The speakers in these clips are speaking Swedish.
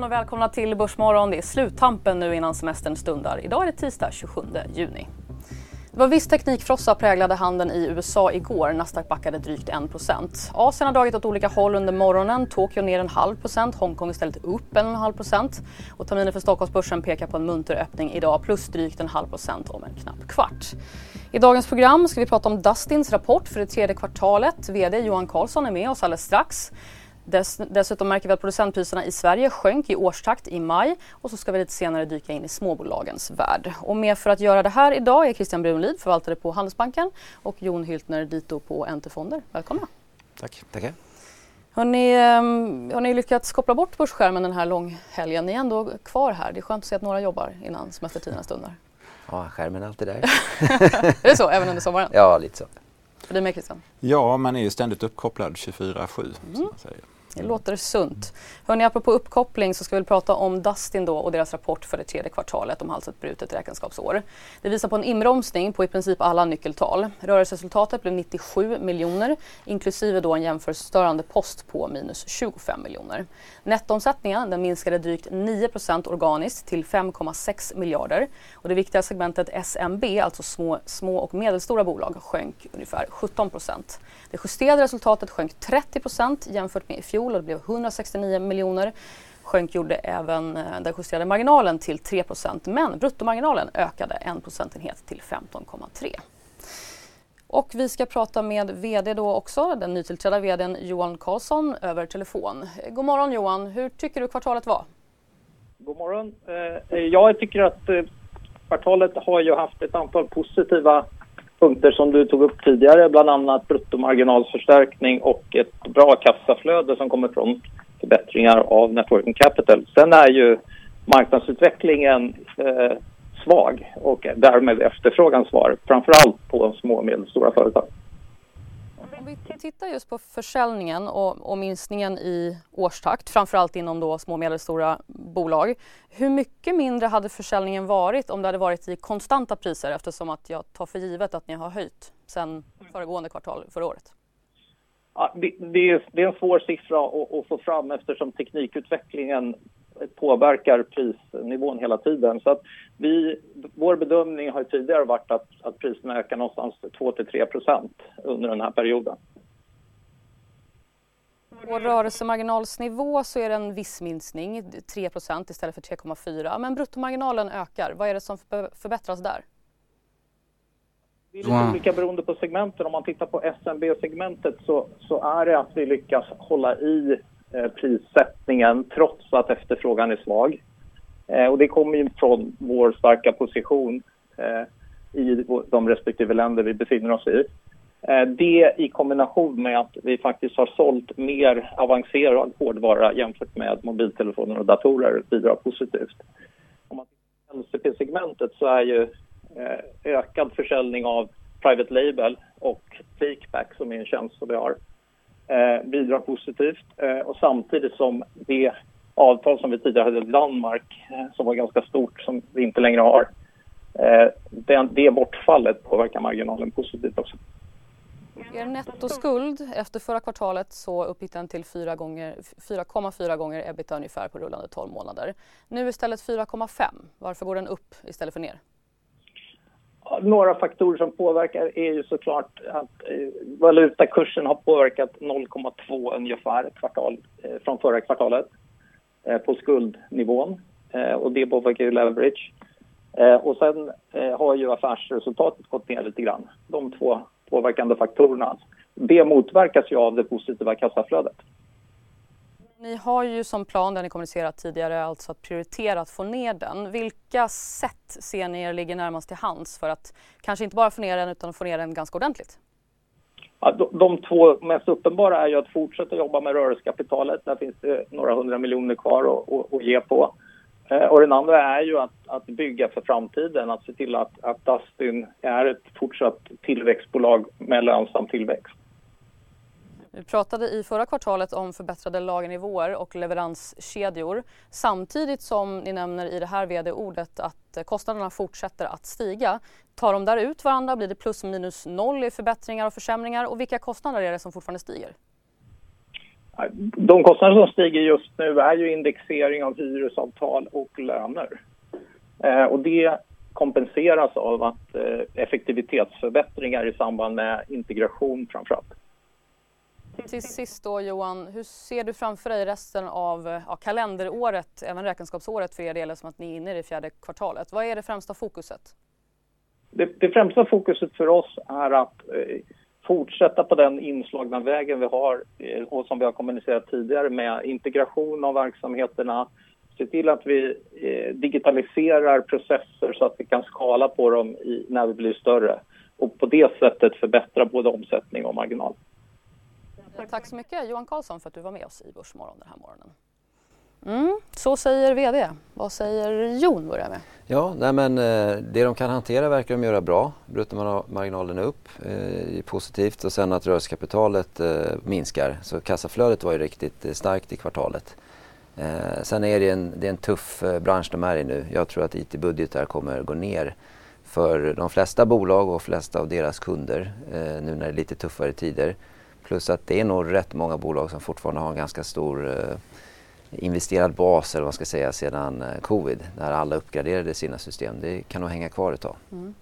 Morgon och välkomna till Börsmorgon. Det är sluttampen nu innan semestern stundar. Idag är det tisdag 27 juni. Det var viss teknikfrossa präglade handeln i USA igår. Nasdaq backade drygt 1% Asien har dragit åt olika håll under morgonen. Tokyo ner en halv procent, Hongkong istället upp en halv procent. Och terminen för Stockholmsbörsen pekar på en munter öppning idag plus drygt en halv procent om en knapp kvart. I dagens program ska vi prata om Dustins rapport för det tredje kvartalet. VD Johan Karlsson är med oss alldeles strax. Dess, dessutom märker vi att producentpriserna i Sverige sjönk i årstakt i maj och så ska vi lite senare dyka in i småbolagens värld. Och med för att göra det här idag är Christian Brunlid, förvaltare på Handelsbanken och Jon Hyltner, dito på NT Fonder. Välkomna! Tack. Tackar. Har ni, um, har ni lyckats koppla bort börsskärmen den här långhelgen? Ni är ändå kvar här. Det är skönt att se att några jobbar innan semestertiderna stundar. Ja, skärmen är alltid där. är det så, även under sommaren? Ja, lite så. För dig med Christian? Ja, man är ju ständigt uppkopplad 24-7. Mm. Det låter sunt. Hörrni, apropå uppkoppling så ska vi prata om Dustin då och deras rapport för det tredje kvartalet. De har alltså ett brutet räkenskapsår. Det visar på en inbromsning på i princip alla nyckeltal. Rörelseresultatet blev 97 miljoner inklusive då en jämförelsestörande post på minus 25 miljoner. Nettoomsättningen den minskade drygt 9% organiskt till 5,6 miljarder. Och det viktiga segmentet SMB, alltså små, små och medelstora bolag, sjönk ungefär 17 det justerade resultatet sjönk 30% jämfört med i fjol och det blev 169 miljoner. Sjönk gjorde även eh, den justerade marginalen till 3% men bruttomarginalen ökade en procentenhet till 15,3. Och vi ska prata med VD då också, den nytillträdda VDn Johan Karlsson över telefon. God morgon Johan, hur tycker du kvartalet var? God morgon. Eh, jag tycker att eh, kvartalet har ju haft ett antal positiva punkter som du tog upp tidigare, bland annat bruttomarginalförstärkning och ett bra kassaflöde som kommer från förbättringar av networking capital. Sen är ju marknadsutvecklingen eh, svag och därmed efterfrågan svag, framförallt på små och medelstora företag. Om vi tittar just på försäljningen och, och minskningen i årstakt, framförallt inom då små och medelstora bolag. Hur mycket mindre hade försäljningen varit om det hade varit i konstanta priser eftersom att jag tar för givet att ni har höjt sen föregående kvartal förra året? Ja, det, det, är, det, är, en svår siffra att, att, få fram eftersom teknikutvecklingen påverkar prisnivån hela tiden. Så att vi, vår bedömning har tidigare varit att, att priserna ökar någonstans 2-3 procent under den här perioden. På rörelsemarginalsnivå så är det en viss minskning, 3% istället för 3,4. Men bruttomarginalen ökar. Vad är det som förbättras där? Det är lite olika beroende på segmenten. Om man tittar på SMB-segmentet så, så är det att vi lyckas hålla i Eh, prissättningen trots att efterfrågan är svag. Eh, och det kommer ju från vår starka position eh, i de respektive länder vi befinner oss i. Eh, det i kombination med att vi faktiskt har sålt mer avancerad hårdvara jämfört med mobiltelefoner och datorer bidrar positivt. Om man tittar på LCP-segmentet så är ju eh, ökad försäljning av private label och takeback som är en tjänst som vi har eh, bidrar positivt eh, och samtidigt som det avtal som vi tidigare hade i Danmark eh, som var ganska stort som vi inte längre har eh, det, det bortfallet påverkar marginalen positivt också. Er nettoskuld efter förra kvartalet så uppgick den till 4,4 gånger, 4, gånger ebita ungefär på rullande 12 månader. Nu istället 4,5. Varför går den upp istället för ner? Några faktorer som påverkar är ju såklart att eh, valutakursen har påverkat 0,2 ungefär kvartal, eh, från förra kvartalet eh, på skuldnivån eh, och det påverkar ju leverage. Eh, och sen eh, har ju affärsresultatet gått ner lite grann. De två påverkande faktorerna. Det motverkas ju av det positiva kassaflödet. Ni har ju som plan, där ni kommunicerat tidigare, alltså att prioritera att få ner den. Vilka sätt ser ni er ligger närmast till hands för att kanske inte bara få ner den utan få ner den ganska ordentligt? Ja, de, de två mest uppenbara är ju att fortsätta jobba med rörelsekapitalet. Där finns det några hundra miljoner kvar att, att, att ge på. Eh, och den andra är ju att, att bygga för framtiden, att se till att, att Dustin är ett fortsatt tillväxtbolag med lönsam tillväxt. Vi pratade i förra kvartalet om förbättrade lagernivåer och leveranskedjor samtidigt som ni nämner i det här vd-ordet att eh, kostnaderna fortsätter att stiga. Tar de där ut varandra? Blir det plus minus noll i förbättringar och försämringar? Och vilka kostnader är det som fortfarande stiger? De kostnader som stiger just nu är ju indexering av hyresavtal och löner. Eh, och det kompenseras av att eh, effektivitetsförbättringar i samband med integration framförallt. Till sist då Johan, hur ser du framför dig resten av ja, kalenderåret, även räkenskapsåret för er del som att ni är inne i det fjärde kvartalet? Vad är det främsta fokuset? Det, det främsta fokuset för oss är att eh, fortsätta på den inslagna vägen vi har eh, och som vi har kommunicerat tidigare med integration av verksamheterna, se till att vi eh, digitaliserar processer så att vi kan skala på dem i, när vi blir större och på det sättet förbättra både omsättning och marginal. Tack så mycket Johan Karlsson för att du var med oss i Börsmorgon den här morgonen. Mm, så säger VD. Vad säger Jon börjar med? Ja, nej men, eh, det de kan hantera verkar de göra bra. Bruttomarginalen är upp, eh, är positivt och sen att rörelsekapitalet eh, minskar. Så kassaflödet var ju riktigt eh, starkt i kvartalet. Eh, sen är det en, det är en tuff eh, bransch de är i nu. Jag tror att IT-budgetar kommer gå ner för de flesta bolag och flesta av deras kunder nu när det är lite tuffare tider. Plus att det är nog rätt många bolag som fortfarande har en ganska stor eh, investerad bas eller vad man ska säga sedan eh, covid när alla uppgraderade sina system. Det kan nog hänga kvar ett tag. Mm.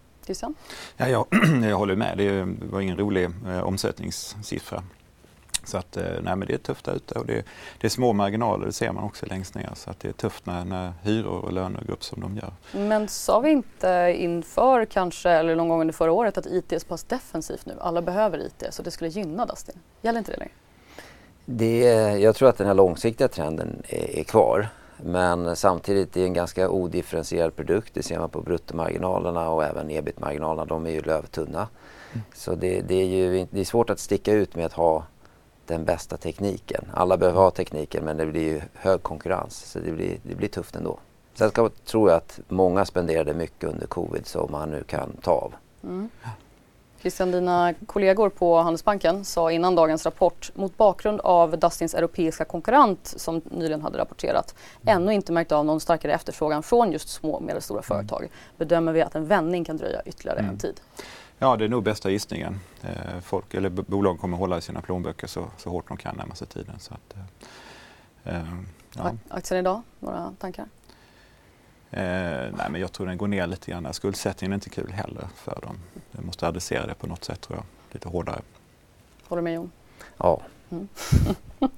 Ja, jag, jag håller med. Det var ingen rolig eh, omsättningssiffra. Så att, eh, nej, men det är tufft där ute och det, det, är små marginaler, det ser man också längst ner. Så att det är tufft när, när hyror och löner går upp som de gör. Men sa vi inte inför kanske, eller någon gång under förra året, att IT är så pass defensivt nu? Alla behöver IT, så det skulle gynna Dustin. Gäller inte det längre? Det, jag tror att den här långsiktiga trenden är, är kvar. Men samtidigt är det en ganska odifferentierad produkt. Det ser man på bruttomarginalerna och även ebit-marginalerna. De är ju lövtunna. Mm. Så det, det, är ju det är svårt att sticka ut med att ha den bästa tekniken. Alla behöver ha tekniken men det blir ju hög konkurrens så det blir, det blir tufft ändå. Sen ska, tror jag att många spenderade mycket under covid som man nu kan ta av. Mm. Christian, dina kollegor på Handelsbanken sa innan dagens rapport mot bakgrund av Dustins europeiska konkurrent som nyligen hade rapporterat mm. ännu inte märkt av någon starkare efterfrågan från just små och medelstora mm. företag. Bedömer vi att en vändning kan dröja ytterligare mm. en tid? Ja, det är nog bästa gissningen. Eh, folk, eller bolag kommer hålla i sina plånböcker så, så hårt de kan närmaste tiden. Så att, eh, eh ja. Aktien idag, några tankar? Eh, nej, men jag tror den går ner lite grann. Skuldsättningen är inte kul heller för dem. De måste adressera det på något sätt tror jag, lite hårdare. Håller du med Jon? Ja. Mm.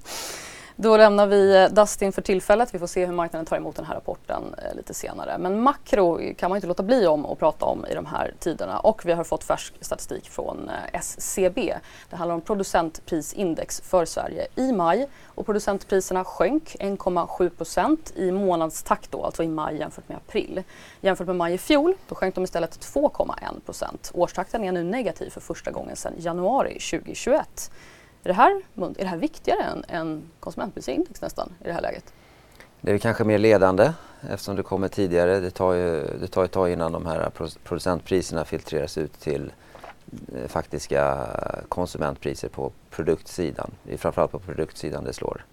Då lämnar vi eh, Dustin för tillfället. Vi får se hur marknaden tar emot den här rapporten eh, lite senare. Men makro kan man inte låta bli om att prata om i de här tiderna. Och vi har fått färsk statistik från eh, SCB. Det handlar om producentprisindex för Sverige i maj. Och producentpriserna sjönk 1,7 procent i månadstakt då, alltså i maj jämfört med april. Jämfört med maj i fjol, då sjönk de istället 2,1 procent. Årstakten är nu negativ för första gången sedan januari 2021. Är det här, är det här viktigare än, än konsumentprisindex nästan i det här läget? Det är kanske mer ledande eftersom det kommer tidigare. Det tar ju, det tar ett tag innan de här producentpriserna filtreras ut till eh, faktiska konsumentpriser på produktsidan. Det är framförallt på produktsidan det slår.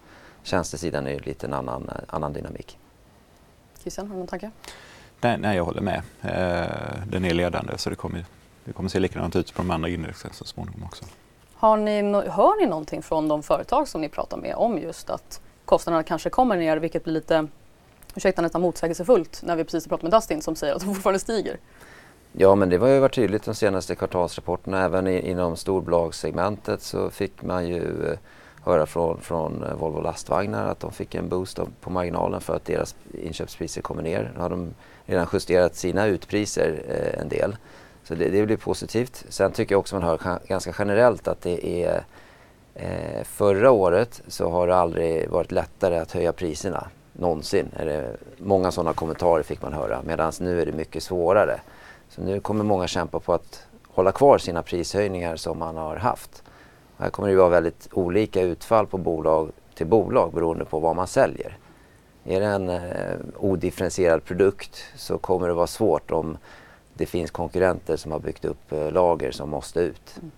Tjänstesidan är ju lite en annan, annan dynamik. Christian, har du någon tanke? Nej, nej, jag håller med. Eh, den är ledande så det kommer, det kommer se likadant ut på de andra indexen så småningom också. Har ni, hör ni någonting från de företag som ni pratar med om just att kostnaderna kanske kommer ner vilket blir lite, ursäkta nästan motsägelsefullt när vi precis har pratat med Dustin som säger att de fortfarande stiger? Ja men det har ju varit tydligt de senaste kvartalsrapporterna. Även i, inom storbolagssegmentet så fick man ju eh, höra från, från eh, Volvo lastvagnar att de fick en boost på marginalen för att deras inköpspriser kommer ner. Nu har de redan justerat sina utpriser eh, en del. Så det, det blir positivt. Sen tycker jag också man hör ganska generellt att det är eh, förra året så har det aldrig varit lättare att höja priserna någonsin. Eller, många sådana kommentarer fick man höra medan nu är det mycket svårare. Så nu kommer många kämpa på att hålla kvar sina prishöjningar som man har haft. Här kommer det vara väldigt olika utfall på bolag till bolag beroende på vad man säljer. Är det en eh, odifferentierad produkt så kommer det vara svårt om det finns konkurrenter som har byggt upp eh, lager som måste ut. Mm.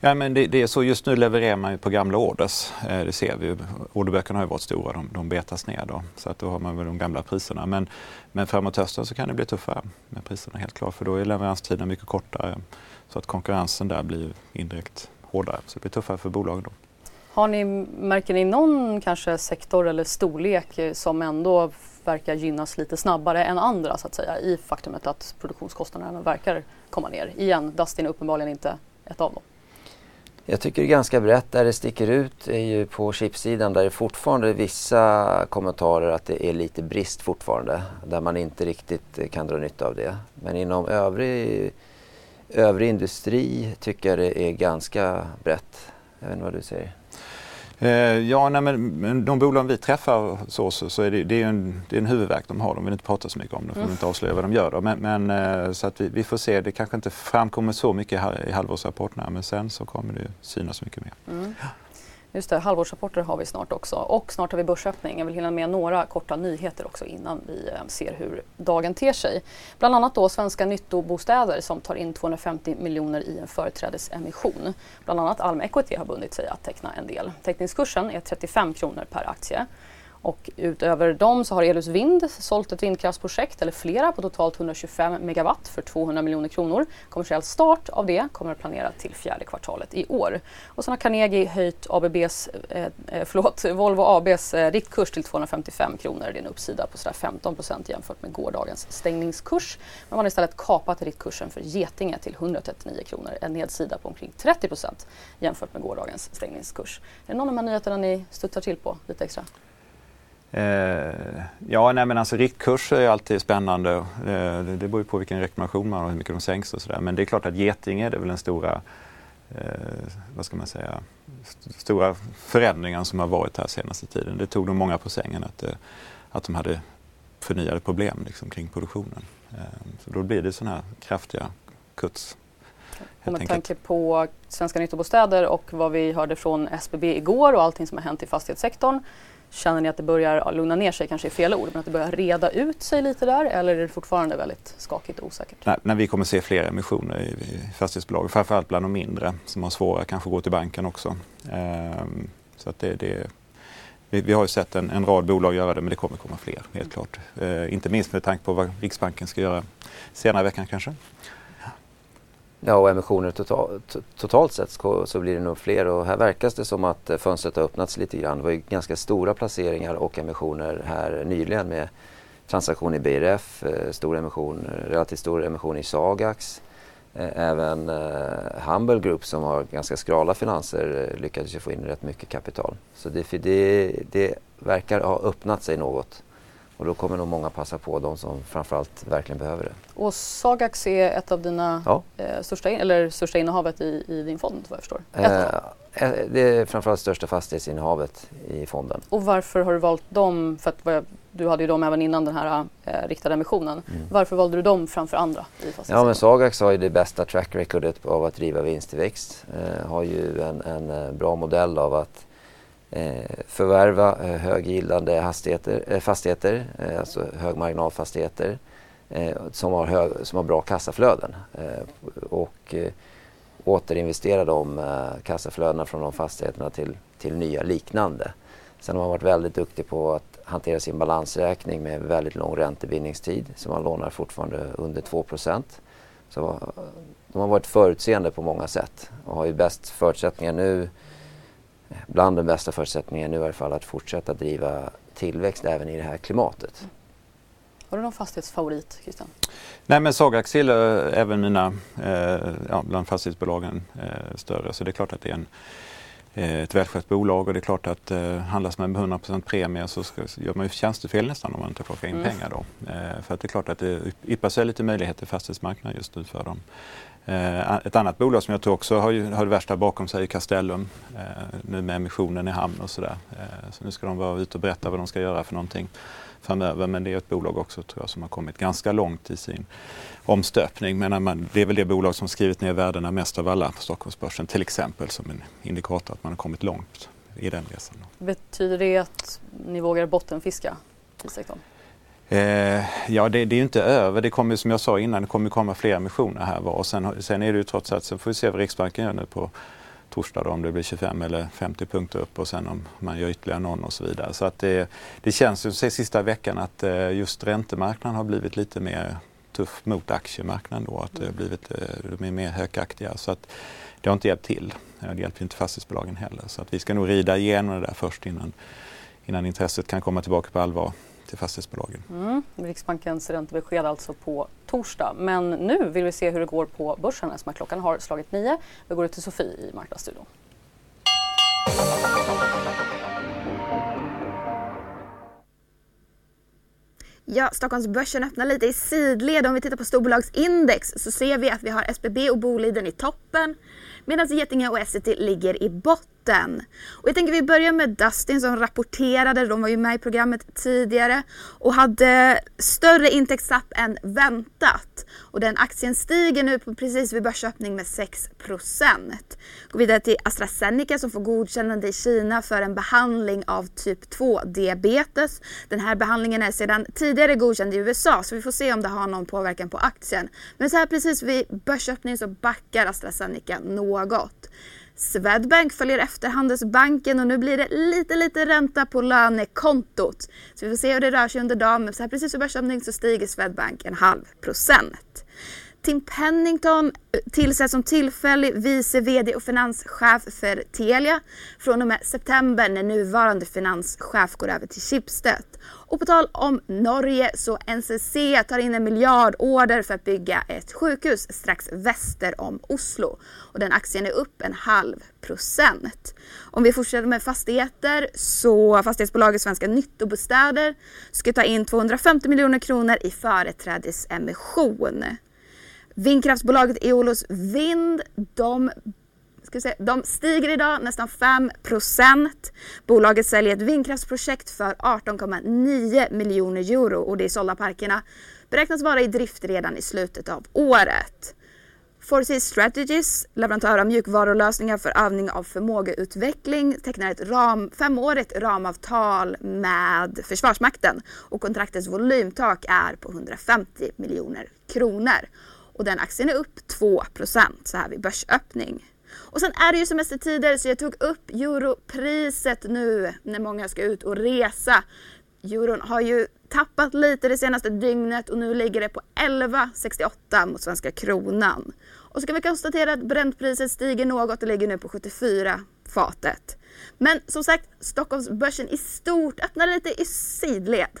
Ja, men det, det, är så just nu levererar man ju på gamla orders. Eh, det ser vi. Orderböckerna har ju varit stora, de, de betas ner då. Så att då har man väl de gamla priserna. Men, men framåt hösten så kan det bli tuffare med priserna helt klart. För då är leveranstiden mycket kortare. Så att konkurrensen där blir indirekt hårdare. Så det blir tuffare för bolagen då. Har ni, märker ni någon kanske sektor eller storlek som ändå verkar gynnas lite snabbare än andra så att säga i faktumet att produktionskostnaderna verkar komma ner? Igen, Dustin är uppenbarligen inte ett av dem. Jag tycker det är ganska brett. Där det sticker ut är ju på chipsidan där det fortfarande är vissa kommentarer att det är lite brist fortfarande. Där man inte riktigt kan dra nytta av det. Men inom övrig, övrig industri tycker jag det är ganska brett. Jag vet inte vad du säger? Eh, ja, nej, men de bolag vi träffar så, så, så är det, det, är en, det är en huvudvärk de har. De vill inte prata så mycket om det, för mm. inte avslöja vad de gör. Då. Men, men eh, så att vi, vi, får se. Det kanske inte framkommer så mycket i halvårsrapporterna men sen så kommer det synas mycket mer. Mm. Just det, halvårsrapporter har vi snart också och snart har vi börsöppning. Jag vill hinna med några korta nyheter också innan vi eh, ser hur dagen ter sig. Bland annat då svenska nyttobostäder som tar in 250 miljoner i en företrädesemission. Bland annat Alm Equity har bundit sig att teckna en del. Teckningskursen är 35 kronor per aktie. Och utöver dem så har Elus Vind sålt ett vindkraftsprojekt, eller flera, på totalt 125 megawatt för 200 miljoner kronor. Kommersiell start av det kommer att planeras till fjärde kvartalet i år. Och sen har Carnegie höjt ABBs, eh, eh, förlåt, Volvo ABs eh, riktkurs till 255 kronor. Det är en uppsida på sådär 15 procent jämfört med gårdagens stängningskurs. Men man har istället kapat riktkursen för Getinge till 139 kronor, en nedsida på omkring 30 procent jämfört med gårdagens stängningskurs. Är det någon av de här nyheterna ni studsar till på lite extra? Eh, ja, nej men alltså riktkurs är alltid spännande. Eh, det, det beror på vilken rekommendation man har och hur mycket de sänks och sådär. Men det är klart att Getinge är väl den stora, eh, vad ska man säga, st stora förändringen som har varit här senaste tiden. Det tog nog många på sängen att, eh, att de hade förnyade problem liksom, kring produktionen. Eh, så då blir det sådana här kraftiga kuts. Och med tanke på Svenska Nyttobostäder och vad vi hörde från SBB igår och allting som har hänt i fastighetssektorn Känner ni att det börjar lugna ner sig, kanske är fel ord, men att det börjar reda ut sig lite där eller är det fortfarande väldigt skakigt och osäkert? Nej, när vi kommer se fler emissioner i, i fastighetsbolag, framförallt bland de mindre som har svårare kanske att gå till banken också. Ehm, så att det, det vi, vi, har ju sett en, en, rad bolag göra det men det kommer komma fler helt klart. Ehm, inte minst med tanke på vad Riksbanken ska göra senare i veckan kanske. Ja, och emissioner total, totalt sett så blir det nog fler och här verkar det som att eh, fönstret har öppnats lite grann. Det var ju ganska stora placeringar och emissioner här nyligen med transaktion i BRF, eh, stor emission, relativt stor emission i Sagax. Eh, även eh, Humble Group som har ganska skrala finanser lyckades ju få in rätt mycket kapital. Så det, det, det verkar ha öppnat sig något. Och då kommer nog många passa på, de som framförallt verkligen behöver det. Och Sagax är ett av dina ja. eh, största, eller största innehavet i, i din fond vad jag förstår? Eh, eh, det är framförallt största fastighetsinnehavet i fonden. Och varför har du valt dem? För att du hade ju dem även innan den här eh, riktade emissionen. Mm. Varför valde du dem framför andra? I ja, men Sagax har ju det bästa track recordet av att driva vinsttillväxt. Eh, har ju en, en eh, bra modell av att Eh, förvärva eh, höggillande höggildande hastigheter, eh, fastigheter, eh, alltså högmarginalfastigheter eh, som, har hög, som har bra kassaflöden eh, och eh, återinvestera de eh, kassaflödena från de fastigheterna till, till nya liknande. Sen har man varit väldigt duktig på att hantera sin balansräkning med väldigt lång räntebindningstid så man lånar fortfarande under 2 Så eh, de har varit förutseende på många sätt och har ju bäst förutsättningar nu bland de bästa förutsättningarna nu i alla fall att fortsätta driva tillväxt även i det här klimatet. Har du någon fastighetsfavorit Christian? Nej men Sagax är även mina, eh, ja, bland fastighetsbolagen eh, större så det är klart att det är en, eh, ett välskött bolag och det är klart att eh, handlas man med 100% premie så ska, gör man ju tjänstefel nästan om man inte plockar in mm. pengar då. Eh, för att det är klart att det yppar sig lite möjligheter i fastighetsmarknaden just nu för dem. Eh, ett annat bolag som jag tror också har, har det värsta bakom sig är Castellum. Eh, nu med emissionen i hamn och sådär. Eh, så nu ska de vara ute och berätta vad de ska göra för någonting framöver. Men det är ett bolag också tror jag som har kommit ganska långt i sin omstöpning. Men man, det är väl det bolag som skrivit ner värdena mest av alla på Stockholmsbörsen till exempel som en indikator att man har kommit långt i den resan. Betyder det att ni vågar bottenfiska i sektorn? Eh, ja, det, det, är inte över. Det kommer som jag sa innan, det kommer komma fler emissioner här var. Och sen, sen är det ju trots allt, sen får vi se vad Riksbanken gör nu på torsdag då, om det blir 25 eller 50 punkter upp och sen om man gör ytterligare någon och så vidare. Så att det, det känns ju sista veckan att eh, just räntemarknaden har blivit lite mer tuff mot aktiemarknaden då. Att det har blivit, eh, de är mer hökaktiga. Så att det har inte hjälpt till. Det hjälper inte fastighetsbolagen heller. Så att vi ska nog rida igenom det där först innan, innan intresset kan komma tillbaka på allvar till fastighetsbolagen. Mm. Riksbankens räntebesked alltså på torsdag. Men nu vill vi se hur det går på börsen eftersom klockan har slagit nio. Vi går ut till Sofie i Marknadsstudion. Ja, Stockholmsbörsen öppnar lite i sidled. Om vi tittar på storbolagsindex så ser vi att vi har SBB och Boliden i toppen medan Getinge och Essity ligger i botten. Och jag tänker vi börjar med Dustin som rapporterade, de var ju med i programmet tidigare och hade större intäktstapp än väntat. Och den aktien stiger nu på precis vid börsöppning med 6% Går vidare till AstraZeneca som får godkännande i Kina för en behandling av typ 2 diabetes. Den här behandlingen är sedan tidigare godkänd i USA så vi får se om det har någon påverkan på aktien. Men så här precis vid börsöppning så backar AstraZeneca något. Swedbank följer efter Handelsbanken och nu blir det lite, lite ränta på lönekontot. Så vi får se hur det rör sig under dagen. Men så här precis vid börsöppning så stiger Swedbank en halv procent. Tim Pennington eh, tillsätts som tillfällig vice VD och finanschef för Telia från och med september när nuvarande finanschef går över till Schibsted. Och på tal om Norge så NCC tar in en miljardorder för att bygga ett sjukhus strax väster om Oslo. Och den aktien är upp en halv procent. Om vi fortsätter med fastigheter så fastighetsbolaget Svenska Nyttobostäder ska ta in 250 miljoner kronor i företrädesemission. Vindkraftsbolaget Eolus Vind, de ska säga, de stiger idag nästan 5% Bolaget säljer ett vindkraftsprojekt för 18,9 miljoner euro och det är sålda parkerna beräknas vara i drift redan i slutet av året. Forsey Strategies, leverantör av mjukvarulösningar för övning av förmågeutveckling, tecknar ett ram, femårigt ramavtal med Försvarsmakten och kontraktets volymtak är på 150 miljoner kronor och den aktien är upp 2% så här vid börsöppning. Och sen är det ju semestertider så jag tog upp europriset nu när många ska ut och resa. Euron har ju tappat lite det senaste dygnet och nu ligger det på 11,68 mot svenska kronan. Och så kan vi konstatera att bräntpriset stiger något och ligger nu på 74 fatet. Men som sagt, Stockholmsbörsen i stort öppnar lite i sidled.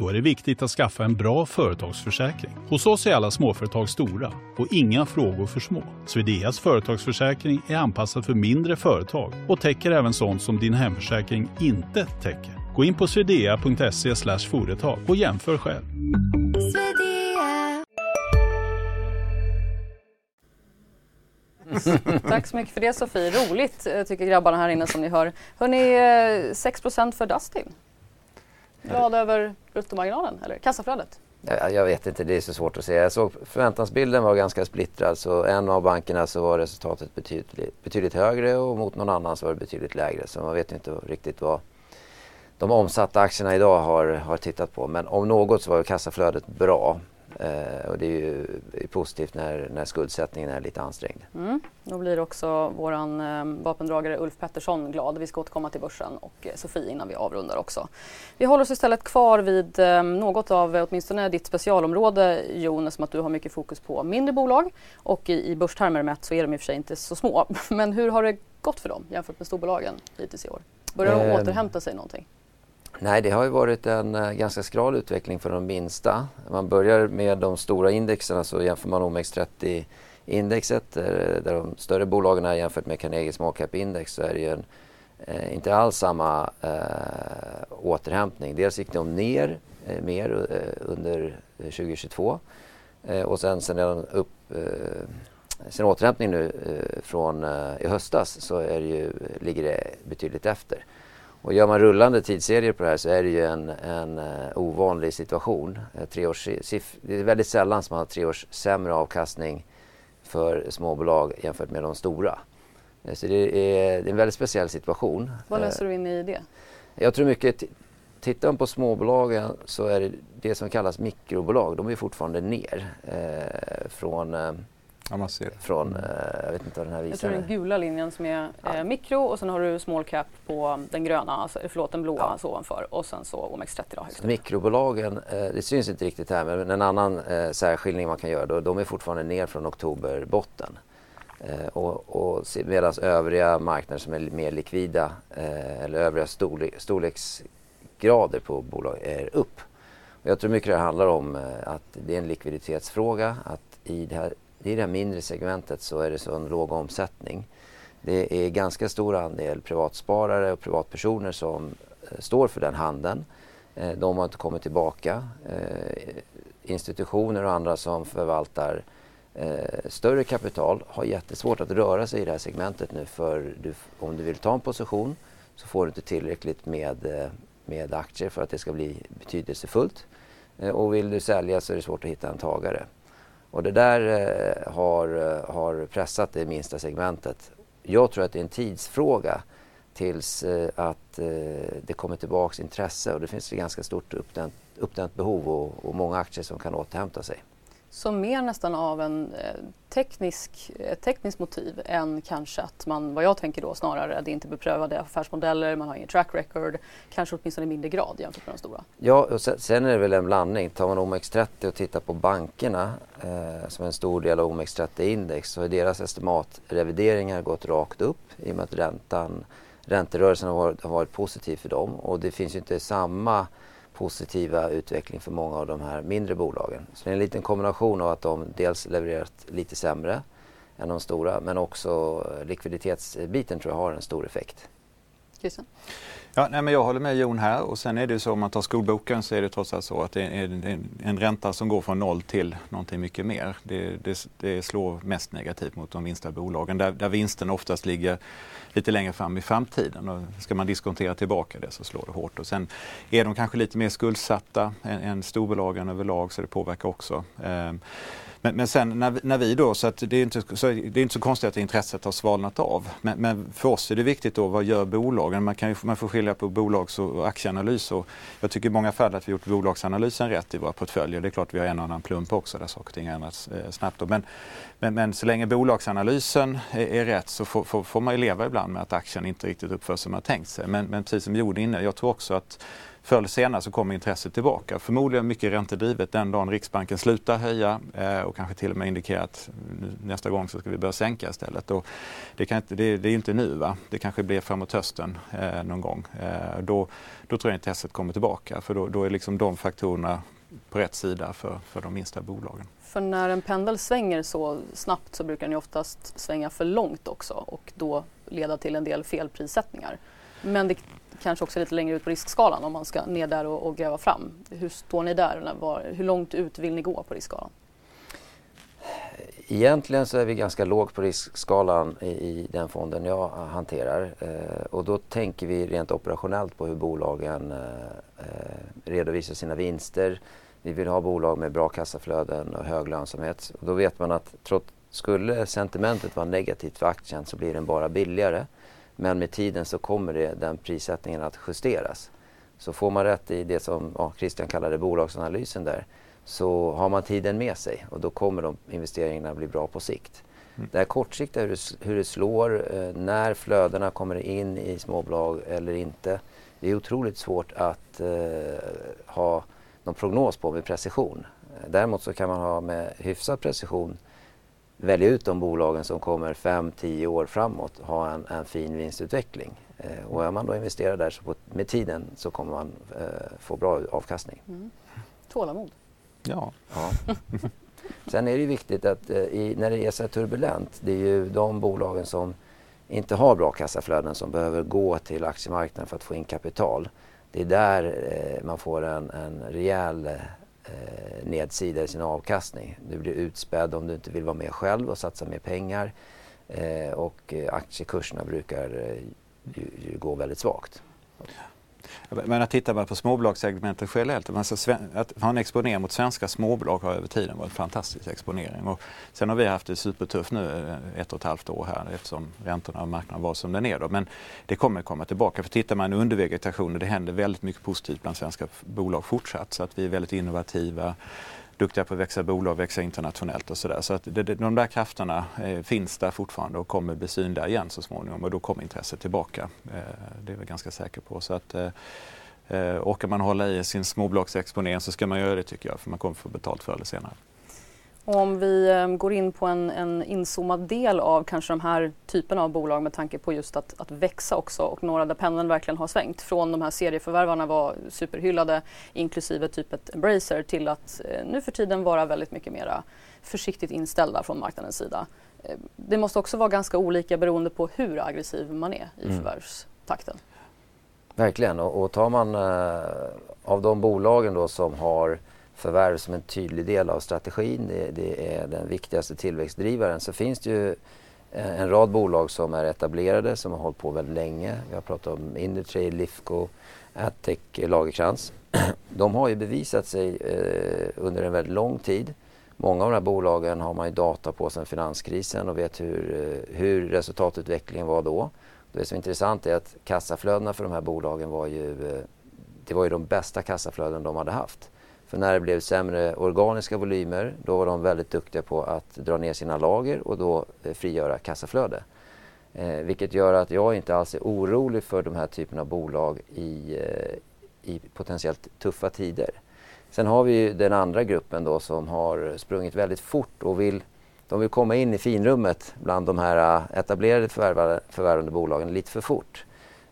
Då är det viktigt att skaffa en bra företagsförsäkring. Hos oss är alla småföretag stora och inga frågor för små. Swedeas företagsförsäkring är anpassad för mindre företag och täcker även sånt som din hemförsäkring inte täcker. Gå in på swedea.se företag och jämför själv. Tack så mycket för det Sofie. Roligt eh, tycker grabbarna här inne som ni hör. Hörni, 6 % för Dustin. Glad över bruttomarginalen eller kassaflödet? Jag, jag vet inte, det är så svårt att säga. Jag såg förväntansbilden var ganska splittrad. Så en av bankerna så var resultatet betydligt, betydligt högre och mot någon annan så var det betydligt lägre. Så man vet inte riktigt vad de omsatta aktierna idag har, har tittat på. Men om något så var kassaflödet bra. Eh, och det är ju positivt när, när skuldsättningen är lite ansträngd. Mm. Då blir också vår eh, vapendragare Ulf Pettersson glad. Vi ska återkomma till börsen och eh, Sofie innan vi avrundar också. Vi håller oss istället kvar vid eh, något av åtminstone ditt specialområde Jon, som att du har mycket fokus på mindre bolag och i, i börstermer mätt så är de i och för sig inte så små. Men hur har det gått för dem jämfört med storbolagen hittills i år? Börjar de eh, återhämta sig någonting? Nej, det har ju varit en eh, ganska skral utveckling för de minsta. Man börjar med de stora indexerna så alltså jämför man OMX30 indexet där, eh, där de större bolagen är jämfört med Carnegie Small Cap Index så är det ju en, eh, inte alls samma återhämtning. Dels gick de ner mer under 2022 och sen sen är de upp sen återhämtningen nu från i höstas så är det ju, ligger det betydligt efter. Och gör man rullande tidsserier på det här så är det ju en, en uh, ovanlig situation. Uh, tre års, det är väldigt sällan som man har tre års sämre avkastning för småbolag jämfört med de stora. Uh, så det är, det är, en väldigt speciell situation. Vad läser du in i det? Jag tror mycket, tittar man på småbolagen så är det det som kallas mikrobolag, de är fortfarande ner från Ja, man ser. Från, eh, jag vet inte vad den här visar. Jag tror den gula linjen som är eh, mikro och sen har du small cap på den gröna, alltså, förlåt den blåa ja. så ovanför och sen så OMX30 då högst Mikrobolagen, eh, det syns inte riktigt här men en annan eh, särskiljning man kan göra då, de är fortfarande ner från oktoberbotten. Eh, och, och medan övriga marknader som är mer likvida eh, eller övriga storle storleksgrader på bolag är upp. Och jag tror mycket det handlar om eh, att det är en likviditetsfråga att i det här i det här mindre segmentet så är det så en låg omsättning. Det är ganska stor andel privatsparare och privatpersoner som eh, står för den handeln. Eh, de har inte kommit tillbaka. Eh, institutioner och andra som förvaltar större kapital har jättesvårt att röra sig i det här segmentet nu för du, om du vill ta en position så får du inte tillräckligt med, med aktier för att det ska bli betydelsefullt. Och vill du sälja så är det svårt att hitta en tagare. Och det där eh, har, eh, har pressat det minsta segmentet. Jag tror att det är en tidsfråga tills eh, att eh, det kommer tillbaks intresse och det finns ett ganska stort uppdämt, uppdämt behov och, och många aktier som kan återhämta sig. Så mer nästan av en eh, teknisk, ett tekniskt motiv än kanske att man, vad jag tänker då snarare, det är inte beprövade affärsmodeller, man har ingen track record, kanske åtminstone i mindre grad jämfört med de stora. Ja, och sen, sen är det väl en blandning. Tar man OMX30 och tittar på bankerna eh, som är en stor del av OMX30-index så har deras estimatrevideringar gått rakt upp i och med att räntan, ränterörelsen har varit, har varit positiv för dem och det finns ju inte samma positiva utveckling för många av de här mindre bolagen. Så det är en liten kombination av att de dels levererat lite sämre än de stora men också likviditetsbiten tror jag har en stor effekt. Christian? Ja, nej, men jag håller med Jon här och sen är det så om man tar skolboken så är det trots allt så att det är en, en ränta som går från noll till någonting mycket mer. Det, det, det slår mest negativt mot de minsta bolagen där, där vinsten oftast ligger lite längre fram i framtiden. Och ska man diskontera tillbaka det så slår det hårt. Och sen är de kanske lite mer skuldsatta än, än storbolagen överlag så det påverkar också. Ehm, men, men sen när, när, vi då, så, att det, är inte, så det är inte så konstigt att intresset har svalnat av. Men, men, för oss är det viktigt då, vad gör bolagen? Man, kan ju, man får skilja på bolags och aktieanalys. Och jag tycker i många fall att vi gjort bolagsanalysen rätt i våra portföljer. Det är klart vi har en och annan plump också där saker och ting ändras eh, snabbt. Men, men, men, så länge bolagsanalysen är, är rätt så får, får, får, man ju leva ibland med att aktien inte riktigt uppför sig som man tänkt sig. Men, men precis som vi gjorde inne, jag tror också att förr eller senare så kommer intresset tillbaka. Förmodligen mycket räntedrivet den dagen Riksbanken slutar höja eh, och kanske till och med indikerar att nästa gång så ska vi börja sänka istället. Och det, kan inte, det, det är inte nu, va? det kanske blir framåt hösten eh, någon gång. Eh, då, då tror jag intresset kommer tillbaka för då, då är liksom de faktorerna på rätt sida för, för de minsta bolagen. För när en pendel svänger så snabbt så brukar den ju oftast svänga för långt också och då leda till en del felprissättningar. Men det kanske också lite längre ut på riskskalan om man ska ner där och, och gräva fram. Hur står ni där? Var, hur långt ut vill ni gå på riskskalan? Egentligen så är vi ganska lågt på riskskalan i, i den fonden jag hanterar eh, och då tänker vi rent operationellt på hur bolagen eh, eh redovisar sina vinster. Vi vill ha bolag med bra kassaflöden och hög lönsamhet. Och då vet man att trots, skulle sentimentet vara negativt för aktien så blir den bara billigare. Men med tiden så kommer det, den prissättningen att justeras. Så får man rätt i det som ja, Christian kallade bolagsanalysen där så har man tiden med sig och då kommer de investeringarna bli bra på sikt. Mm. Det här kortsiktiga, hur det, hur det slår, eh, när flödena kommer in i småbolag eller inte. Det är otroligt svårt att eh, ha någon prognos på med precision. Däremot så kan man ha med hyfsad precision välja ut de bolagen som kommer 5-10 år framåt ha en, en fin vinstutveckling. Eh, och är man då investerar där så på, med tiden så kommer man eh, få bra avkastning. Mm. Tålamod. Ja. ja. Sen är det viktigt att eh, i, när det är så här turbulent, det är ju de bolagen som inte har bra kassaflöden som behöver gå till aktiemarknaden för att få in kapital. Det är där eh, man får en, en rejäl eh, nedsida i sin avkastning. Du blir utspädd om du inte vill vara med själv och satsa mer pengar. Eh, och eh, aktiekurserna brukar eh, ju, ju gå väldigt svagt. Men att titta på småbolagssegmentet generellt, alltså att ha en exponering mot svenska småbolag har över tiden varit en fantastisk exponering. Och sen har vi haft det supertufft nu eh, ett och ett halvt år här eftersom räntorna och marknaden var som den är. Då. Men det kommer komma tillbaka. För tittar man under vegetationen, det händer väldigt mycket positivt bland svenska bolag fortsatt. Så att vi är väldigt innovativa duktiga på att växa bolag, växa internationellt och sådär. Så att det, de där krafterna eh, finns där fortfarande och kommer bli synliga igen så småningom och då kommer intresset tillbaka. Eh, det är vi ganska säker på. Så att, eh, eh, orkar man hålla i sin småbolagsexponering så ska man göra det tycker jag för man kommer få betalt förr eller senare. Om vi ehm, går in på en, en inzoomad del av kanske de här typerna av bolag med tanke på just att, att växa också och några där pendeln verkligen har svängt från de här serieförvärvarna var superhyllade inklusive typ ett Embracer till att eh, nu för tiden vara väldigt mycket mera försiktigt inställda från marknadens sida. Eh, det måste också vara ganska olika beroende på hur aggressiv man är i mm. förvärvstakten. Verkligen och, och tar man eh, av de bolagen då som har förvärv som en tydlig del av strategin. Det, det, är den viktigaste tillväxtdrivaren. Så finns det ju eh, en rad bolag som är etablerade, som har hållit på väldigt länge. Vi har pratat om Indutrade, Lifco, Attec, Lagercrantz. De har ju bevisat sig eh, under en väldigt lång tid. Många av de här bolagen har man ju data på sedan finanskrisen och vet hur, eh, hur resultatutvecklingen var då. Det som är intressant är att kassaflödena för de här bolagen var ju, eh, det var ju de bästa kassaflöden de hade haft. För när det blev sämre organiska volymer då var de väldigt duktiga på att dra ner sina lager och då eh, frigöra kassaflöde. Eh, vilket gör att jag inte alls är orolig för de här typen av bolag i, eh, i potentiellt tuffa tider. Sen har vi ju den andra gruppen då som har sprungit väldigt fort och vill, de vill komma in i finrummet bland de här eh, etablerade förvärvande bolagen lite för fort.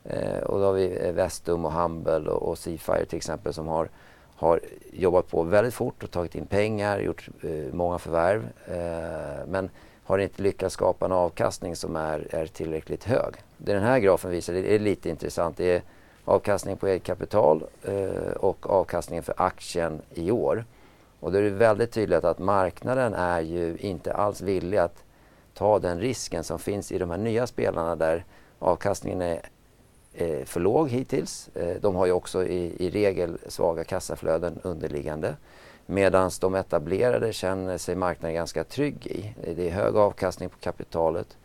Eh, och då har vi eh, Vestum och Humble och, och Seafire till exempel som har har jobbat på väldigt fort och tagit in pengar, gjort eh, många förvärv eh, men har inte lyckats skapa en avkastning som är, är tillräckligt hög. Det den här grafen visar det är lite intressant. Det är avkastning på eget kapital eh, och avkastningen för aktien i år. Och då är det väldigt tydligt att marknaden är ju inte alls villig att ta den risken som finns i de här nya spelarna där avkastningen är eh, för låg hittills. Eh, de har ju också i, i regel svaga kassaflöden underliggande. Medan de etablerade känner sig marknaden ganska trygg i. Det är hög avkastning på kapitalet,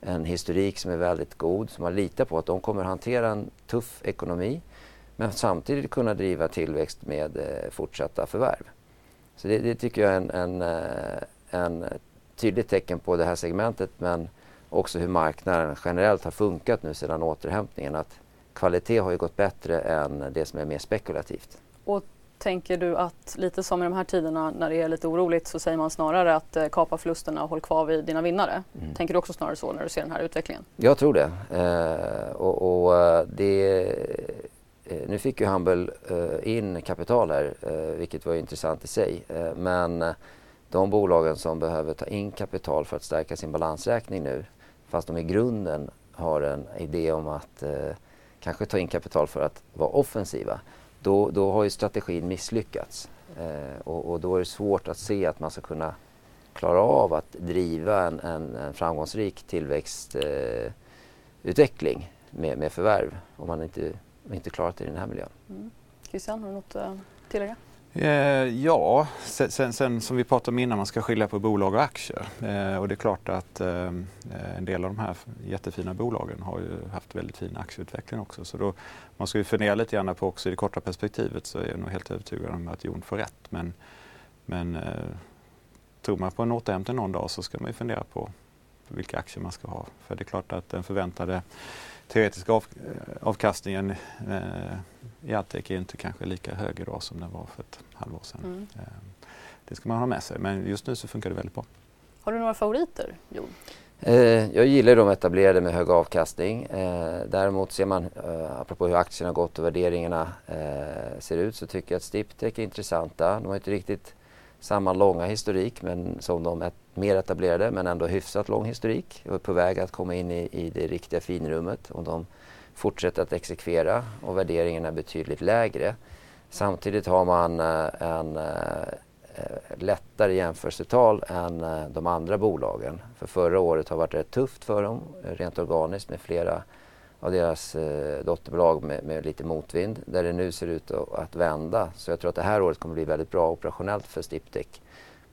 en historik som är väldigt god, som man litar på att de kommer hantera en tuff ekonomi men samtidigt kunna driva tillväxt med eh, fortsatta förvärv. Så det, det tycker jag är en, en, eh, en tydligt tecken på det här segmentet men också hur marknaden generellt har funkat nu sedan återhämtningen. Att kvalitet har ju gått bättre än det som är mer spekulativt. Och tänker du att lite som i de här tiderna när det är lite oroligt så säger man snarare att eh, kapa förlusterna och håll kvar vid dina vinnare. Mm. Tänker du också snarare så när du ser den här utvecklingen? Jag tror det. Eh, och, och, eh, det eh, nu fick ju Humble eh, in kapital här, eh, vilket var intressant i sig. men de bolagen som behöver ta in kapital för att stärka sin balansräkning nu, fast de i grunden har en idé om att kanske ta in kapital för att vara offensiva, då, då har ju strategin misslyckats. Eh, och, och, då är det svårt att se att man ska kunna klara av att driva en, en, en framgångsrik tillväxtutveckling eh, med, med förvärv om man inte, inte klarat det i den här miljön. Mm. Christian, har du något eh, att tillägga? Eh, ja, sen, sen, sen, som vi pratade om innan, man ska skilja på bolag och aktier. Eh, och det är klart att ehm, eh, en del av de här jättefina bolagen har ju haft väldigt fin aktieutveckling också. Så då, man ska ju fundera lite grann på också i det korta perspektivet så är jag nog helt övertygad om att Jon får rätt. Men, men eh, tror man på en återhämtning någon dag så ska man ju fundera på vilka aktier man ska ha. För det är klart att den förväntade teoretiska av, eh, avkastningen eh, i Altec är inte kanske lika hög idag som den var för ett halvår sedan. Mm. Eh, det ska man ha med sig men just nu så funkar det väldigt bra. Har du några favoriter, Jon? Eh, jag gillar de etablerade med hög avkastning. Eh, däremot ser man, eh, apropå hur aktierna har gått och värderingarna ser ut, så tycker jag att Stiptech är intressanta. De har inte riktigt samma långa historik men som de är mer etablerade men ändå hyfsat lång historik och är på väg att komma in i, i det riktiga finrummet. Och de fortsätter att exekvera och värderingen är betydligt lägre. Samtidigt har man eh, en eh, eh, lättare jämförelsetal än eh, de andra bolagen. För förra året har varit rätt tufft för dem rent organiskt med flera av deras dotterbolag med, med, lite motvind där det nu ser ut att, att, vända. Så jag tror att det här året kommer bli väldigt bra operationellt för Stiptech.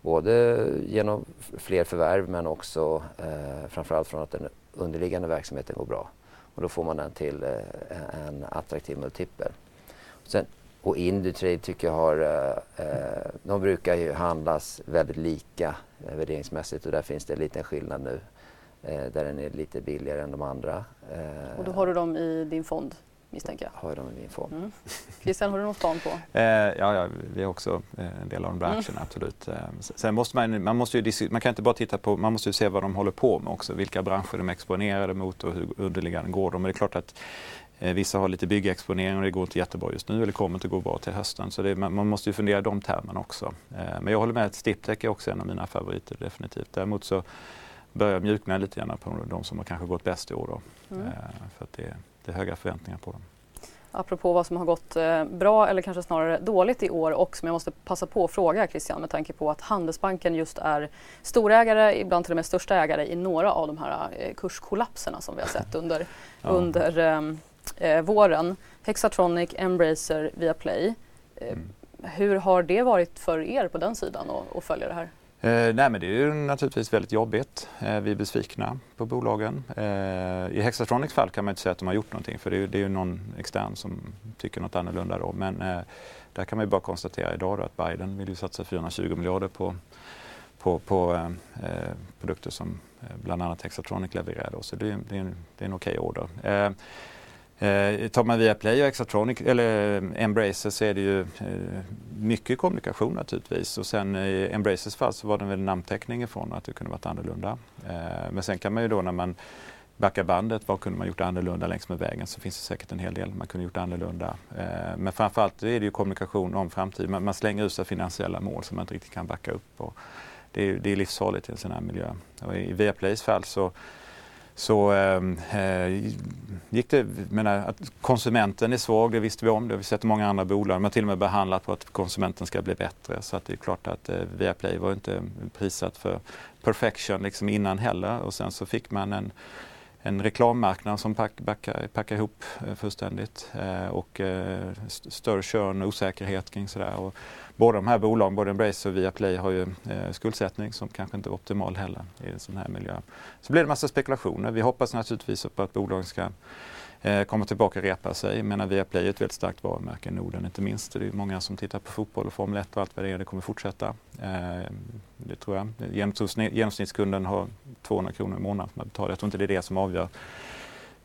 Både genom fler förvärv men också eh, framförallt från att den underliggande verksamheten går bra. Och då får man den till eh, en attraktiv multipel. Sen, och Indutrade tycker jag har, eh, eh de brukar ju handlas väldigt lika eh, värderingsmässigt och där finns det en liten skillnad nu. Eh, där den är lite billigare än de andra. Eh. och då har du dem i din fond? Misstänker jag. Har de i min fond. Mm. Christian, har du någon span på? Eh, ja, ja, vi är också eh, en del av de där mm. absolut. Eh, sen måste man, man, måste ju, man kan inte bara titta på, man måste ju se vad de håller på med också, vilka branscher de är exponerade mot och hur underliggande går de. Men det är klart att eh, vissa har lite byggexponering och det går inte jättebra just nu eller kommer inte gå bra till hösten. Så det, man, man, måste ju fundera i de termerna också. Men jag håller med att Stiptech är också en av mina favoriter definitivt. Däremot så börjar mjukna lite grann på de som har kanske gått bäst i år. Då. Mm. För att det, det är höga förväntningar på dem. Apropå vad som har gått eh, bra eller kanske snarare dåligt i år och som jag måste passa på att fråga Christian med tanke på att Handelsbanken just är storägare, ibland till och med största ägare i några av de här eh, kurskollapserna som vi har sett under, ja. under ehm, eh, våren. Hexatronic, Embracer, Viaplay. Eh, mm. Hur har det varit för er på den sidan att följa det här? Eh, nej men det är ju naturligtvis väldigt jobbigt. Eh, vi är besvikna på bolagen. Eh, I Hexatronics fall kan man inte säga att de har gjort någonting för det är, det är ju någon extern som tycker något annorlunda då. Men eh, där kan man ju bara konstatera idag att Biden vill ju satsa 420 miljarder på, på, på eh, eh produkter som eh, bland annat Hexatronic levererar. Då. Så det, det, är en, det är en okej okay order. Eh, Eh, tar man via Play och Exatronic, eller eh, Embracer så är det ju eh, mycket kommunikation naturligtvis. Och sen i Embracers fall så var det väl namnteckning ifrån att det kunde varit annorlunda. Eh, men sen kan man ju då när man backar bandet, vad kunde man gjort annorlunda längs med vägen? Så finns det säkert en hel del man kunde gjort annorlunda. Eh, men framförallt är det ju kommunikation om framtiden. Man, man slänger ut sig finansiella mål som man inte riktigt kan backa upp. Och det, är, det är livsfarligt i en sån här miljö. Och I Viaplays fall så så ehm, eh, gick det, menar, att konsumenten är svag, det visste vi om, det har vi sett i många andra bolag. Man har till och med behandlat på att konsumenten ska bli bättre. Så att det är klart att eh, Viaplay var inte prissatt för perfection liksom innan heller. Och sen så fick man en, en reklammarknad som pack, backar, packar ihop eh, fullständigt eh, och eh, st större körn och osäkerhet kring sådär. Och båda de här bolagen, både Embrace och Viaplay, har ju eh, skuldsättning som kanske inte är optimal heller i en sån här miljö. Så blir det massa spekulationer. Vi hoppas naturligtvis på att bolagen ska eh, komma tillbaka och repa sig. Jag menar Viaplay är ett väldigt starkt varumärke i Norden inte minst. Det är många som tittar på fotboll och Formel 1 och allt vad det är. Det kommer fortsätta. Eh, det tror jag. Genomsnittskunden har 200 kronor i månaden som man betalar. Jag tror inte det är det som avgör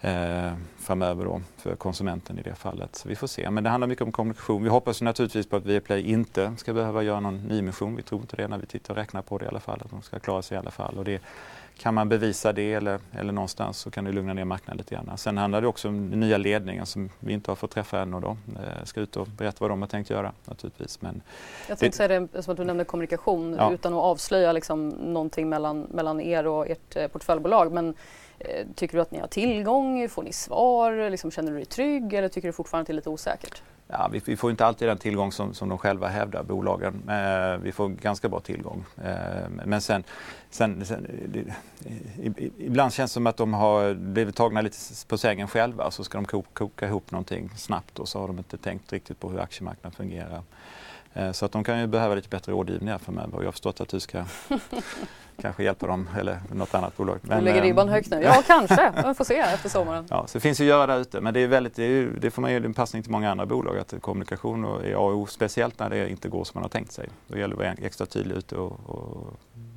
eh, framöver då för konsumenten i det fallet. Så vi får se. Men det handlar mycket om kommunikation. Vi hoppas naturligtvis på att Viaplay inte ska behöva göra någon nyemission. Vi tror inte det när vi tittar och räknar på det i alla fall. Att de ska klara sig i alla fall. Och det, kan man bevisa det eller, eller någonstans så kan det lugna ner marknaden lite grann. Sen handlar det också om nya ledningen som vi inte har fått träffa ännu då. Eh, ska ut och berätta vad de har tänkt göra naturligtvis. Men jag tänkte säga det som att du nämnde kommunikation ja. utan att avslöja liksom någonting mellan, mellan er och ert eh, portföljbolag. Men Eh, tycker du att ni har tillgång? Får ni svar? Liksom, känner du dig trygg eller tycker du fortfarande att det är lite osäkert? Ja, vi, vi, får inte alltid den tillgång som, som de själva hävdar, bolagen. Eh, vi får ganska bra tillgång. Eh, men sen, sen, sen det, ibland känns det som att de har blivit tagna lite på sängen själva så ska de koka, koka ihop någonting snabbt och så har de inte tänkt riktigt på hur aktiemarknaden fungerar. Eh, så att de kan ju behöva lite bättre rådgivning framöver och jag har förstått att du ska kanske hjälpa dem eller något annat bolag. Men, du lägger ehm, ribban högt nu. Ja, kanske. Vi får se efter sommaren. Ja, så det finns att göra där ute. Men det, är väldigt, det, är, det får man ge en passning till många andra bolag att kommunikation är A och O, speciellt när det inte går som man har tänkt sig. Då gäller det att vara extra tydlig ute och, och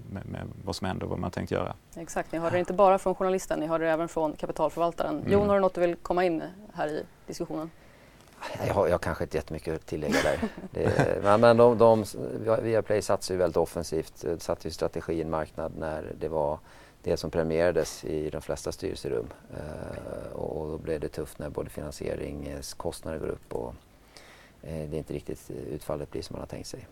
med, med, vad som händer och vad man tänkt göra. Exakt, ni hörde det inte bara från journalisten, ni hörde det även från kapitalförvaltaren. Mm. Jon, har du något du vill komma in här i diskussionen? Jag har, jag kanske inte jättemycket att tillägga där. Det, men men de, de, Viaplay satsade ju väldigt offensivt, eh, satte ju strategi i en marknad när det var det som premierades i de flesta styrelserum. Eh, och då blev det tufft när både finansieringskostnader går upp och eh, det inte riktigt utfallet blir som man har tänkt sig.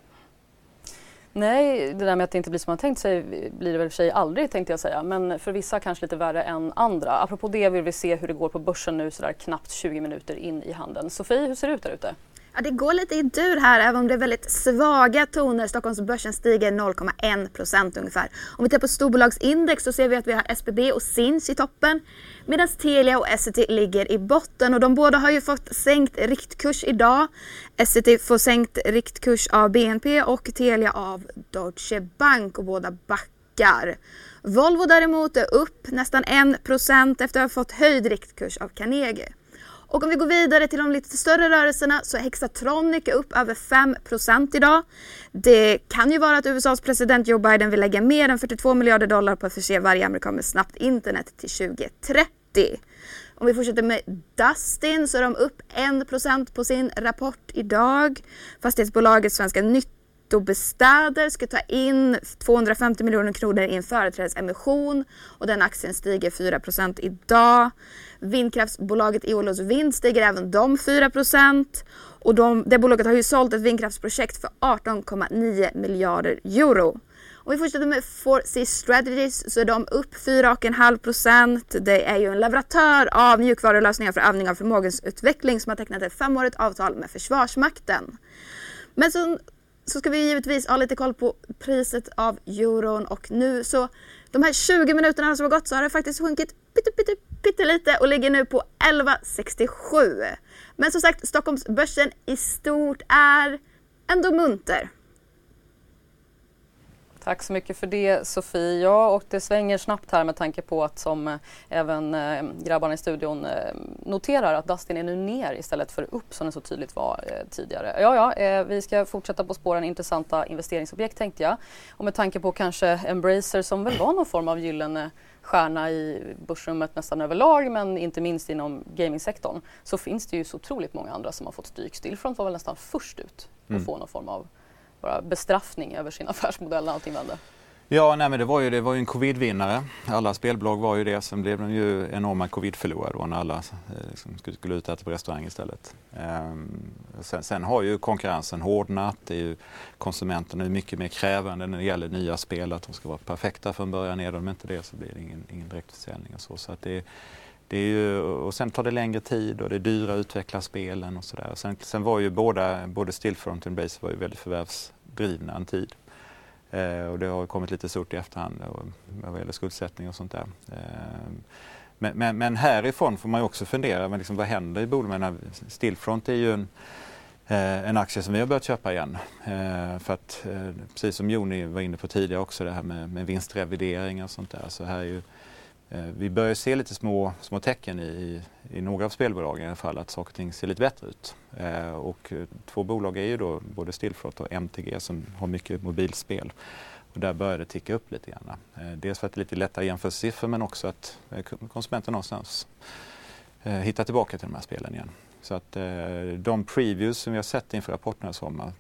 Nej, det där med att det inte blir som man tänkt sig blir det väl för sig aldrig tänkte jag säga. Men för vissa kanske lite värre än andra. Apropå det vill vi se hur det går på börsen nu sådär knappt 20 minuter in i handeln. Sofie, hur ser det ut där ute? Ja, det går lite i dur här även om det är väldigt svaga toner. Stockholmsbörsen stiger 0,1 procent ungefär. Om vi tittar på storbolagsindex så ser vi att vi har SBB och Sinch i toppen medan Telia och Essity ligger i botten och de båda har ju fått sänkt riktkurs idag. Essity får sänkt riktkurs av BNP och Telia av Deutsche Bank och båda backar. Volvo däremot är upp nästan 1 procent efter att ha fått höjd riktkurs av Carnegie. Och om vi går vidare till de lite större rörelserna så är Hexatronic upp över 5% idag. Det kan ju vara att USAs president Joe Biden vill lägga mer än 42 miljarder dollar på att förse varje amerikan med snabbt internet till 2030. Om vi fortsätter med Dustin så är de upp 1% på sin rapport idag. Fastighetsbolaget Svenska Nyttobestäder ska ta in 250 miljoner kronor i en företrädesemission och den aktien stiger 4% idag. Vindkraftsbolaget Eolus Vind stiger även de 4 och de, det bolaget har ju sålt ett vindkraftsprojekt för 18,9 miljarder euro. Om vi fortsätter med 4C Strategies så är de upp 4,5% Det är ju en leverantör av mjukvarulösningar för övning av förmågensutveckling som har tecknat ett femårigt avtal med Försvarsmakten. Men så, så ska vi givetvis ha lite koll på priset av euron och nu så de här 20 minuterna som har gått så har det faktiskt sjunkit pytte, pytte, pyttelite och ligger nu på 11,67. Men som sagt, Stockholmsbörsen i stort är ändå munter. Tack så mycket för det Sofie. Ja, och det svänger snabbt här med tanke på att som eh, även eh, grabbarna i studion eh, noterar att Dustin är nu ner istället för upp som det så tydligt var tidigare. Ja, ja, vi ska fortsätta på spåren intressanta investeringsobjekt tänkte jag. Och med tanke på kanske Embracer som väl var någon form av gyllene stjärna i börsrummet nästan överlag men inte minst inom gamingsektorn så finns det ju så otroligt många andra som har fått stryk. Stillfront var väl nästan först ut att mm. få någon form av bara bestraffning över sin affärsmodell när allting vände. Ja, nej, men det var ju, det var ju en covid-vinnare. Alla spelbolag var ju det. Sen blev de ju enorma covid-förlorare när alla eh, liksom, skulle, skulle ut och äta på restaurang istället. Ehm, sen, sen, har ju konkurrensen hårdnat. Det är ju, konsumenterna är mycket mer krävande när det gäller nya spel. Att de ska vara perfekta från början. Är de inte det så blir det ingen, ingen direktförsäljning och så. så att det, det är ju, och sen tar det längre tid och det är dyrare att utveckla spelen och sådär. Sen, sen var ju båda, både Stillfront och Embracer var ju väldigt drivna en tid. Eh, och det har kommit lite surt i efterhand vad gäller skuldsättning och sånt där. Eh, men, men, men, härifrån får man ju också fundera, men liksom, vad händer i bolagen? Stillfront är ju en, eh, en aktie som vi har börjat köpa igen. Eh, för att, eh, precis som Joni var inne på tidigare också, det här med, med vinstrevidering och sånt där. Så här är ju, Eh, vi börjar se lite små, små tecken i, i några av spelbolagen i alla fall att saker och ting ser lite bättre ut. Eh, och eh, två bolag är ju då både Stillfront och MTG som har mycket mobilspel. Och där börjar det ticka upp lite grann. Eh, dels för att det är lite lättare jämförelsesiffror men också att konsumenten någonstans hittar tillbaka till de här spelen igen. Så att de previews som vi har sett inför rapporterna i sommar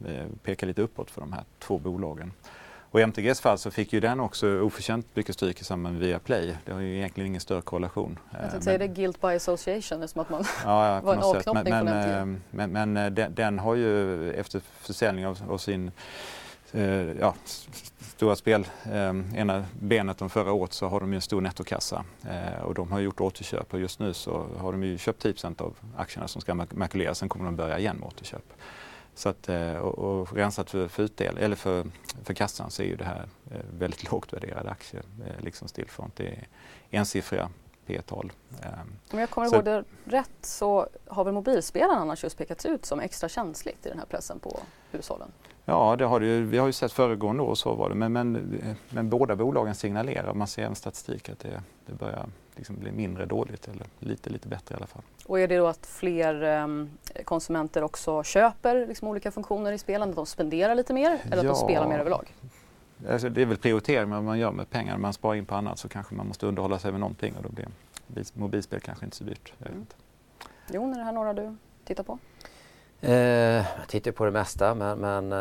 pekar lite uppåt för de här två bolagen. Och i MTGs fall så fick ju den också oförtjänt mycket stryk i samband med Viaplay. Det har ju egentligen ingen större korrelation. Jag tänkte säga det guilt by association, som att man ja, ja, var en avknoppning men, från MTG. Eh, men, men eh, den, den, har ju efter försäljning av, av sin eh, ja, stora spel, eh, ena benet om förra året så har de ju en stor nettokassa eh, och de har gjort återköp och just nu så har de ju köpt 10 av aktierna som ska makuleras. Sen kommer de börja igen med återköp. Så att, eh, och, och rensat för, för, utdel, eller för, för kassan så är ju det här eh, väldigt lågt värderade aktier, eh, liksom Stillfront. Det är ensiffriga P-tal. Om jag kommer ihåg det rätt så har väl mobilspelaren annars just pekats ut som extra känsligt i den här pressen på hushållen? Ja, det har det ju, vi har ju sett föregående år så var det. Men, men, men båda bolagen signalerar, man ser en statistik, att det, det börjar liksom bli mindre dåligt eller lite, lite bättre i alla fall. Och är det då att fler eh, konsumenter också köper liksom olika funktioner i spelen? Att de spenderar lite mer eller ja. att de spelar mer överlag? Alltså, det är väl prioritering vad man gör med pengar. När man sparar in på annat så kanske man måste underhålla sig med någonting och då blir mobilspel kanske inte så dyrt. Mm. Jon, är det här några du tittar på? Eh, jag tittar på det mesta men, men eh,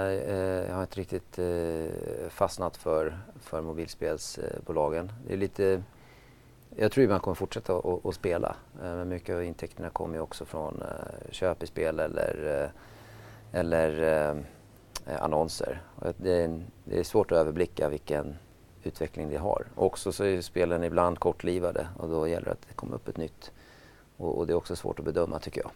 jag har inte riktigt eh, fastnat för, för mobilspelsbolagen. Det är lite, jag tror man kommer fortsätta att spela. Eh, men mycket av intäkterna kommer ju också från eh, köp i spel eller, eh, eller annonser. Det är, det är svårt att överblicka vilken utveckling det har. Också så är spelen ibland kortlivade och då gäller det att det kommer upp ett nytt. Och, och det är också svårt att bedöma tycker jag.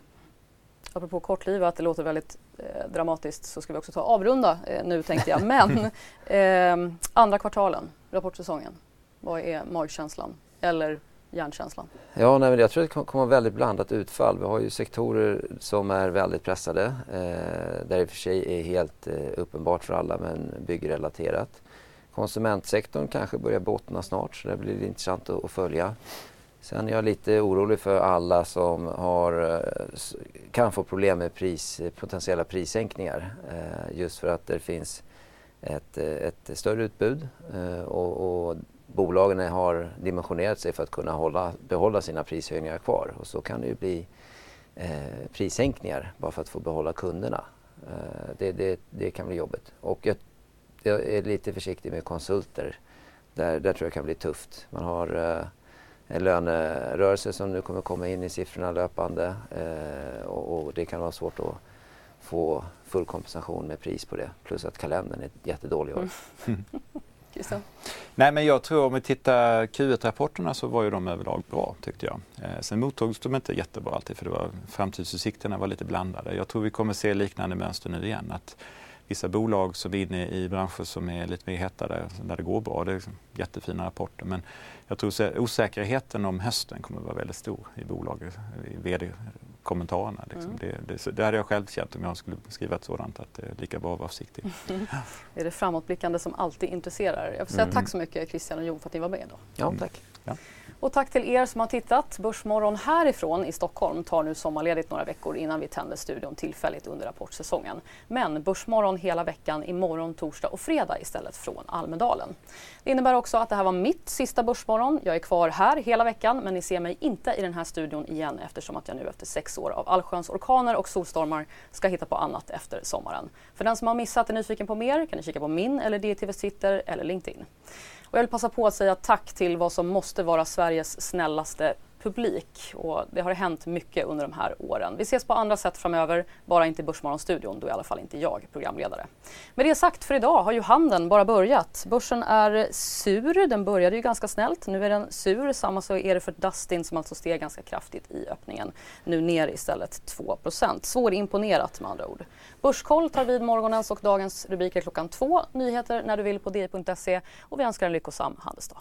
Apropå kortlivat, det låter väldigt eh, dramatiskt, så ska vi också ta avrunda eh, nu tänkte jag. Men eh, andra kvartalen, rapportsäsongen, vad är magkänslan eller hjärnkänslan? Ja, nej, men jag tror att det kommer vara väldigt blandat utfall. Vi har ju sektorer som är väldigt pressade, eh, där det i och för sig är helt eh, uppenbart för alla, men byggrelaterat. Konsumentsektorn kanske börjar bottna snart, så det blir intressant att, att följa. Sen är jag lite orolig för alla som har, eh, kan få problem med pris, potentiella prissänkningar. Eh, just för att det finns ett, eh, ett större utbud eh, och, och bolagen har dimensionerat sig för att kunna hålla, behålla sina prishöjningar kvar. Och så kan det ju bli eh, prissänkningar bara för att få behålla kunderna. Eh, det, det, det, kan bli jobbigt. Och jag, jag, är lite försiktig med konsulter. Där, där tror jag det kan bli tufft. Man har eh, en lönerörelse som nu kommer komma in i siffrorna löpande eh, och, och, det kan vara svårt att få full kompensation med pris på det. Plus att kalendern är jättedålig år. Mm. Nej men jag tror om vi tittar Q1-rapporterna så var ju de överlag bra tyckte jag. Eh, sen mottogs de inte jättebra alltid för det var, framtidsutsikterna var lite blandade. Jag tror vi kommer se liknande mönster nu igen. Att vissa bolag som är inne i branscher som är lite mer hetta där, där det går bra. Det är liksom jättefina rapporter men jag tror att osäkerheten om hösten kommer att vara väldigt stor i bolaget, i vd-kommentarerna. Liksom. Mm. Det, det, det hade jag själv känt om jag skulle skriva ett sådant, att det är lika bra att vara försiktig. Mm. Det är det framåtblickande som alltid intresserar. Jag får säga mm. tack så mycket Christian och Jon för att ni var med idag. Ja, tack. Ja. Och tack till er som har tittat. Börsmorgon härifrån i Stockholm tar nu sommarledigt några veckor innan vi tänder studion tillfälligt under rapportsäsongen. Men Börsmorgon hela veckan imorgon, torsdag och fredag istället från Almedalen. Det innebär också att det här var mitt sista Börsmorgon. Jag är kvar här hela veckan men ni ser mig inte i den här studion igen eftersom att jag nu efter sex år av allsköns orkaner och solstormar ska hitta på annat efter sommaren. För den som har missat är nyfiken på mer kan ni kika på min eller DTVs Twitter eller LinkedIn. Och jag vill passa på att säga tack till vad som måste vara Sveriges snällaste publik och det har hänt mycket under de här åren. Vi ses på andra sätt framöver, bara inte i Börsmorgonstudion, då är i alla fall inte jag programledare. Med det sagt för idag har ju handeln bara börjat. Börsen är sur, den började ju ganska snällt, nu är den sur. Samma så är det för Dustin som alltså steg ganska kraftigt i öppningen. Nu ner istället 2% Svårimponerat med andra ord. Börskoll tar vid morgonens och dagens rubriker klockan två. Nyheter när du vill på di.se och vi önskar en lyckosam handelsdag.